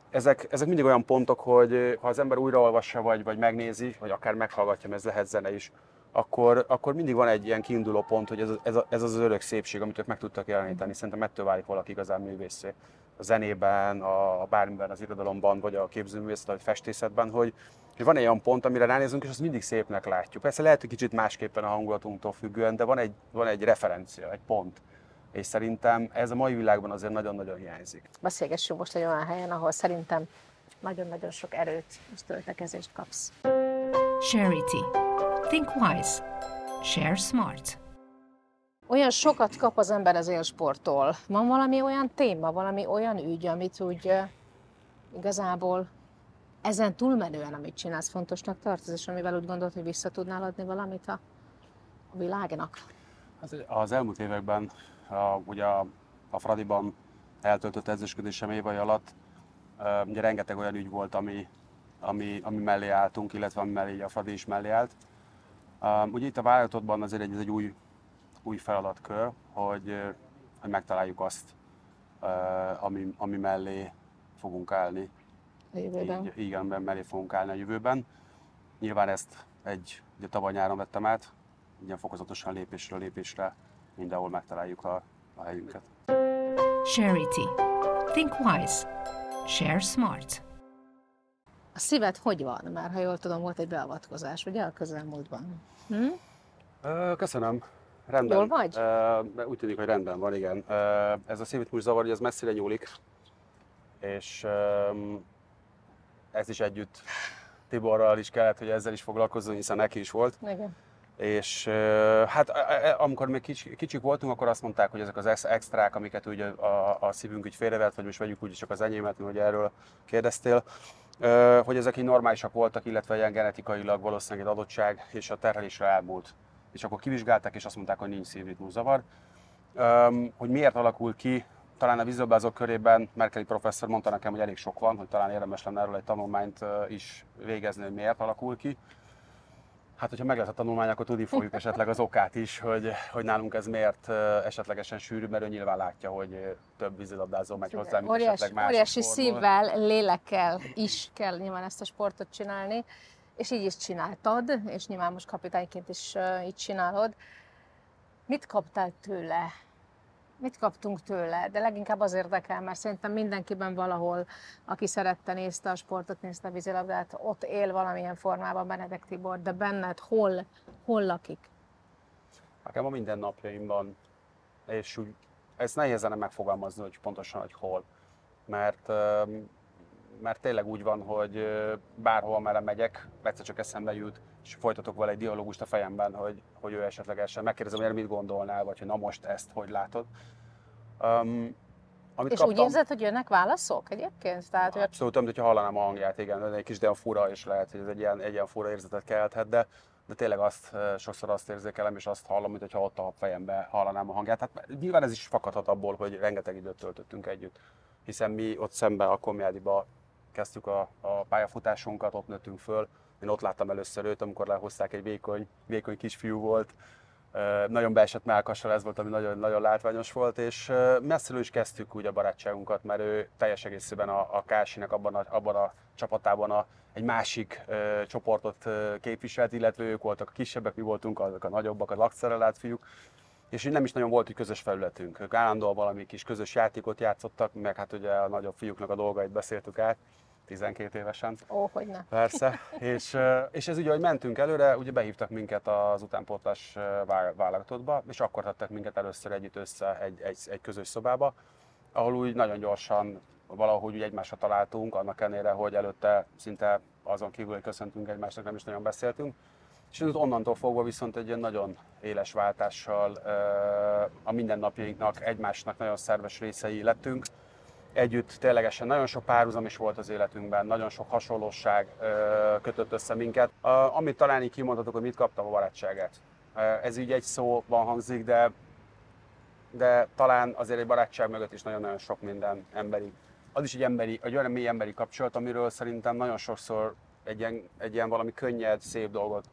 Ezek, ezek mindig olyan pontok, hogy ha az ember újraolvassa, vagy, vagy megnézi, vagy akár meghallgatja, mert ez lehet zene is, akkor, akkor mindig van egy ilyen kiinduló pont, hogy ez, ez, ez az örök szépség, amit ők meg tudtak jeleníteni. Szerintem ettől válik valaki igazán művészé. A zenében, a, bármiben, az irodalomban, vagy a képzőművészet, vagy a festészetben, hogy, hogy van egy olyan pont, amire ránézünk, és azt mindig szépnek látjuk. Persze lehet, hogy kicsit másképpen a hangulatunktól függően, de van egy, van egy referencia, egy pont. És szerintem ez a mai világban azért nagyon-nagyon hiányzik. Beszélgessünk most egy olyan helyen, ahol szerintem nagyon-nagyon sok erőt és töltekezést kapsz. Charity. Think wise. Share smart. Olyan sokat kap az ember az élsporttól. Van valami olyan téma, valami olyan ügy, amit úgy uh, igazából ezen túlmenően, amit csinálsz, fontosnak tartod, és amivel úgy gondolod, hogy vissza tudnál adni valamit a, a világnak? Az, az elmúlt években, a, ugye a, a Fradiban eltöltött edzősködésem évai alatt, ugye rengeteg olyan ügy volt, ami, ami, ami mellé álltunk, illetve ami mellé a Fradi is mellé állt. Um, ugye itt a válogatottban azért egy, ez egy új, új feladatkör, hogy, hogy megtaláljuk azt, uh, ami, ami mellé fogunk állni. A jövőben. Így, igen, mellé fogunk állni a jövőben. Nyilván ezt egy, ugye tavaly nyáron vettem át, ilyen fokozatosan lépésről lépésre mindenhol megtaláljuk a, a helyünket. Charity. Think wise. Share smart. A szíved hogy van? Már ha jól tudom, volt egy beavatkozás, ugye a közelmúltban? Hm? Köszönöm. Rendben. Jól vagy? úgy tűnik, hogy rendben van, igen. ez a szívritmus zavar, hogy ez messzire nyúlik, és ez is együtt Tiborral is kellett, hogy ezzel is foglalkozzon, hiszen neki is volt. Igen. És hát amikor még kicsi, kicsik voltunk, akkor azt mondták, hogy ezek az extrák, amiket ugye a, a szívünk úgy félrevett, vagy most vegyük úgy csak az enyémet, hogy erről kérdeztél, hogy ezek így normálisak voltak, illetve ilyen genetikailag valószínűleg egy adottság, és a terhelésre elmúlt. És akkor kivizsgálták, és azt mondták, hogy nincs zavar. Hogy miért alakul ki, talán a vízilabdázók körében Merkeli professzor mondta nekem, hogy elég sok van, hogy talán érdemes lenne erről egy tanulmányt is végezni, hogy miért alakul ki. Hát, hogyha meg lesz a tanulmány, akkor tudni fogjuk esetleg az okát is, hogy, hogy nálunk ez miért esetlegesen sűrű, mert ő nyilván látja, hogy több vízilabdázó megy hozzá, mint óriás, esetleg más Óriási sportból. szívvel, lélekkel is kell nyilván ezt a sportot csinálni, és így is csináltad, és nyilván most kapitányként is így csinálod. Mit kaptál tőle? Mit kaptunk tőle, de leginkább az érdekel, mert szerintem mindenkiben valahol, aki szerette, nézte a sportot, nézte a vízilabdát, ott él valamilyen formában Benedek Tibor, de benned hol, hol lakik? Nekem a mindennapjaimban, és úgy, ez nehézen megfogalmazni, hogy pontosan, hogy hol. Mert, mert tényleg úgy van, hogy bárhol merre megyek, egyszer csak eszembe jut, és folytatok vele egy dialógust a fejemben, hogy, hogy ő esetlegesen megkérdezem, hogy mit gondolnál, vagy hogy na most ezt hogy látod. Um, amit és kaptam, úgy érzed, hogy jönnek válaszok egyébként? Tehát, abszolút, hogy... hogyha hallanám a hangját, igen, egy kis de a fura, és lehet, hogy ez egy ilyen, egy ilyen fura érzetet kelthet, de, de tényleg azt, sokszor azt érzékelem, és azt hallom, mintha ott a fejembe hallanám a hangját. Hát nyilván ez is fakadhat abból, hogy rengeteg időt töltöttünk együtt, hiszen mi ott szemben a Komjádiba kezdtük a, a pályafutásunkat, ott nőttünk föl. Én ott láttam először őt, amikor lehozták, egy vékony, vékony kisfiú volt. Nagyon beesett melkassal, ez volt, ami nagyon, nagyon látványos volt, és messziről is kezdtük úgy a barátságunkat, mert ő teljes egészében a, a Kásinek abban a, abban a csapatában a, egy másik ö, csoportot ö, képviselt, illetve ők voltak a kisebbek, mi voltunk azok a nagyobbak, a lakszerelát fiúk, és nem is nagyon volt egy közös felületünk. Ők állandóan valami kis közös játékot játszottak, meg hát ugye a nagyobb fiúknak a dolgait beszéltük át, 12 évesen. Ó, hogy ne. Persze. és, és ez ugye, hogy mentünk előre, ugye behívtak minket az utánpótlás válogatottba, és akkor tettek minket először együtt össze egy, egy, egy közös szobába, ahol úgy nagyon gyorsan valahogy úgy egymásra találtunk, annak ellenére, hogy előtte szinte azon kívül, hogy köszöntünk egymásnak, nem is nagyon beszéltünk. És onnantól fogva viszont egy ilyen nagyon éles váltással a mindennapjainknak, egymásnak nagyon szerves részei lettünk. Együtt ténylegesen nagyon sok párhuzam is volt az életünkben, nagyon sok hasonlóság kötött össze minket. Amit talán így kimondhatok, hogy mit kaptam a barátságát. Ez így egy szóban hangzik, de, de talán azért egy barátság mögött is nagyon-nagyon sok minden emberi az is egy emberi, egy olyan mély emberi kapcsolat, amiről szerintem nagyon sokszor egy ilyen, egy ilyen valami könnyed, szép dolgot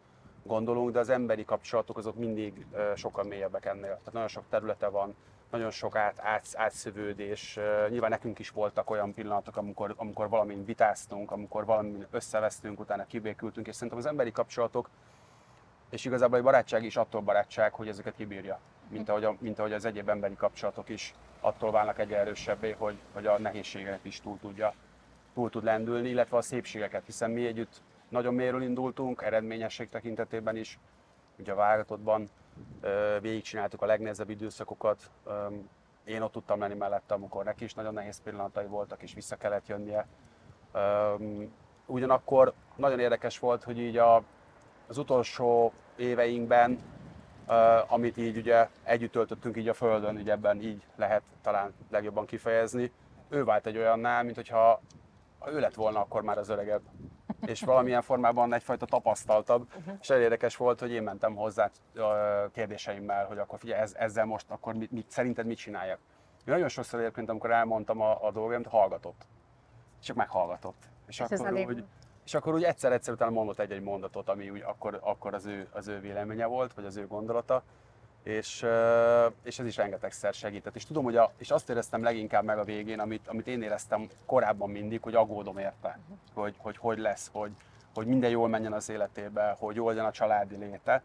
gondolunk, de az emberi kapcsolatok azok mindig sokkal mélyebbek ennél. Tehát nagyon sok területe van, nagyon sok át, át, átszövődés. Nyilván nekünk is voltak olyan pillanatok, amikor, amikor valamin vitáztunk, amikor valamin összevesztünk, utána kibékültünk, és szerintem az emberi kapcsolatok, és igazából egy barátság is attól barátság, hogy ezeket kibírja, mint ahogy, a, mint ahogy az egyéb emberi kapcsolatok is attól válnak egyre erősebbé, hogy, hogy a nehézségeket is túl tudja, túl tud lendülni, illetve a szépségeket, hiszen mi együtt nagyon mélyről indultunk, eredményesség tekintetében is, ugye a válogatottban végigcsináltuk a legnehezebb időszakokat, én ott tudtam lenni mellette, amikor neki is nagyon nehéz pillanatai voltak, és vissza kellett jönnie. Ugyanakkor nagyon érdekes volt, hogy így a, az utolsó éveinkben amit így ugye együtt töltöttünk így a Földön, így ebben így lehet talán legjobban kifejezni. Ő vált egy olyannál, mint hogyha ő lett volna akkor már az öregebb, és valamilyen formában egyfajta tapasztaltabb, uh-huh. és érdekes volt, hogy én mentem hozzá kérdéseimmel, hogy akkor figyelj, ez, ezzel most akkor mit, mit, szerinted mit csináljak. Én nagyon sokszor egyébként, amikor elmondtam a, a dolgaimat, hallgatott. Csak meghallgatott. És, és akkor úgy, és akkor úgy egyszer-egyszer utána mondott egy-egy mondatot, ami úgy akkor, akkor az, ő, az ő véleménye volt, vagy az ő gondolata, és, és ez is rengetegszer segített. És tudom, hogy a, és azt éreztem leginkább meg a végén, amit, amit én éreztem korábban mindig, hogy aggódom érte, hogy, hogy hogy lesz, hogy, hogy minden jól menjen az életébe, hogy jól legyen a családi léte,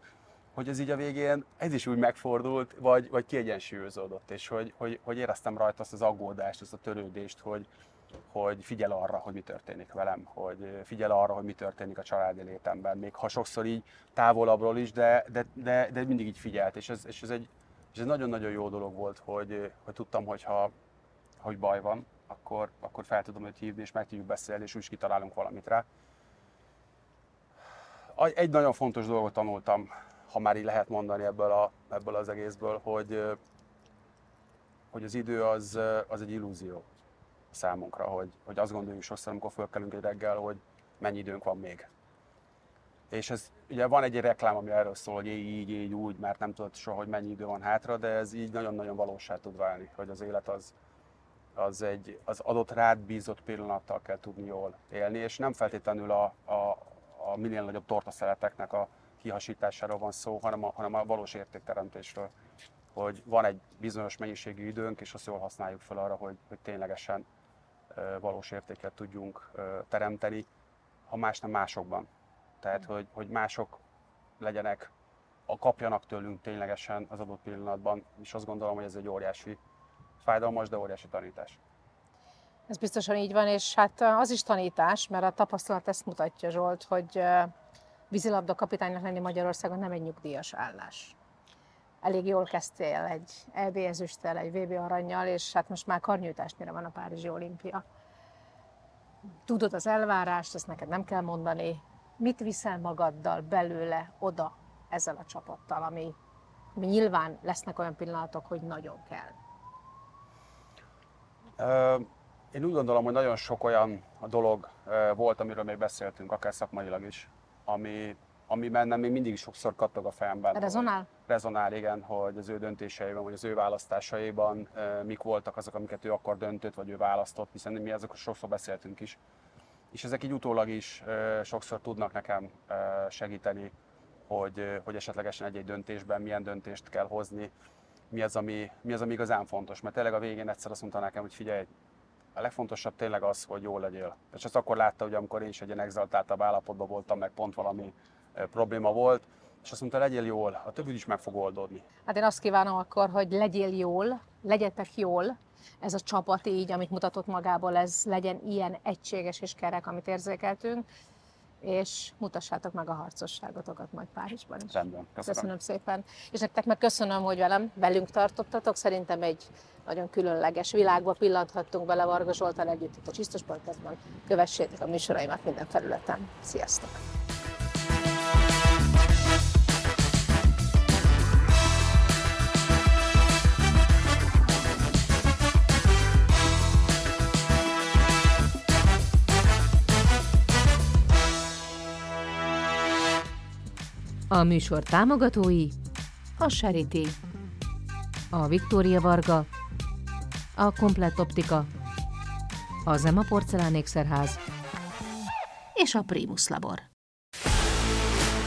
hogy ez így a végén, ez is úgy megfordult, vagy, vagy kiegyensúlyozódott, és hogy, hogy, hogy éreztem rajta azt az aggódást, azt a törődést, hogy, hogy figyel arra, hogy mi történik velem, hogy figyel arra, hogy mi történik a családi létemben, még ha sokszor így távolabbról is, de, de, de, de mindig így figyelt, és ez, és ez egy és ez nagyon-nagyon jó dolog volt, hogy, hogy tudtam, hogy ha hogy baj van, akkor, akkor fel tudom őt hívni, és meg tudjuk beszélni, és úgy is kitalálunk valamit rá. Egy nagyon fontos dolgot tanultam, ha már így lehet mondani ebből, a, ebből az egészből, hogy, hogy az idő az, az egy illúzió számunkra, hogy, hogy azt gondoljuk sokszor, amikor fölkelünk egy reggel, hogy mennyi időnk van még. És ez ugye van egy reklám, ami erről szól, hogy így, így, úgy, mert nem tudod soha, hogy mennyi idő van hátra, de ez így nagyon-nagyon valóság tud válni, hogy az élet az, az egy az adott rád bízott pillanattal kell tudni jól élni, és nem feltétlenül a, a, a minél nagyobb tortaszeleteknek a kihasításáról van szó, hanem a, hanem a valós értékteremtésről. Hogy van egy bizonyos mennyiségű időnk, és azt jól használjuk fel arra, hogy, hogy ténylegesen valós értéket tudjunk teremteni, ha más nem másokban. Tehát, hogy, hogy mások legyenek, a kapjanak tőlünk ténylegesen az adott pillanatban, és azt gondolom, hogy ez egy óriási fájdalmas, de óriási tanítás. Ez biztosan így van, és hát az is tanítás, mert a tapasztalat ezt mutatja, Zsolt, hogy vízilabda kapitánynak lenni Magyarországon nem egy nyugdíjas állás elég jól kezdtél egy EB ezüsttel, egy VB aranyjal, és hát most már karnyújtásnyira van a Párizsi olimpia. Tudod az elvárást, ezt neked nem kell mondani. Mit viszel magaddal belőle oda ezzel a csapattal, ami, ami nyilván lesznek olyan pillanatok, hogy nagyon kell? Én úgy gondolom, hogy nagyon sok olyan dolog volt, amiről még beszéltünk, akár szakmailag is, ami ami bennem még mindig sokszor kattog a fejemben. Rezonál? Rezonál, igen, hogy az ő döntéseiben, vagy az ő választásaiban mik voltak azok, amiket ő akkor döntött, vagy ő választott, hiszen mi azokról sokszor beszéltünk is. és ezek így utólag is sokszor tudnak nekem segíteni, hogy, hogy esetlegesen egy-egy döntésben milyen döntést kell hozni, mi az, ami, mi az, ami igazán fontos. Mert tényleg a végén egyszer azt mondta nekem, hogy figyelj, a legfontosabb tényleg az, hogy jól legyél. És ezt akkor látta, hogy amikor én is egy ilyen exaltáltabb állapotban voltam, meg pont valami probléma volt, és azt mondta, legyél jól, a többi is meg fog oldódni. Hát én azt kívánom akkor, hogy legyél jól, legyetek jól, ez a csapat így, amit mutatott magából, ez legyen ilyen egységes és kerek, amit érzékeltünk, és mutassátok meg a harcosságotokat majd Párizsban is. Rendben, köszönöm. köszönöm szépen. És nektek meg köszönöm, hogy velem, velünk tartottatok. Szerintem egy nagyon különleges világba pillanthattunk bele Varga Zsoltal együtt itt a Csisztus Podcastban. Kövessétek a műsoraimat minden felületen. Sziasztok! A műsor támogatói a Charity, a Viktória Varga, a Komplett Optika, a Zema Porcelánékszerház és a Primus Labor.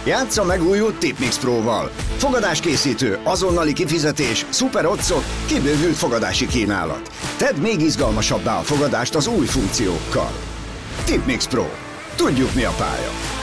Játsza megújult Tipmix Pro-val. Fogadáskészítő, azonnali kifizetés, szuper otcok, kibővült fogadási kínálat. Tedd még izgalmasabbá a fogadást az új funkciókkal. Tipmix Pro. Tudjuk mi a pálya.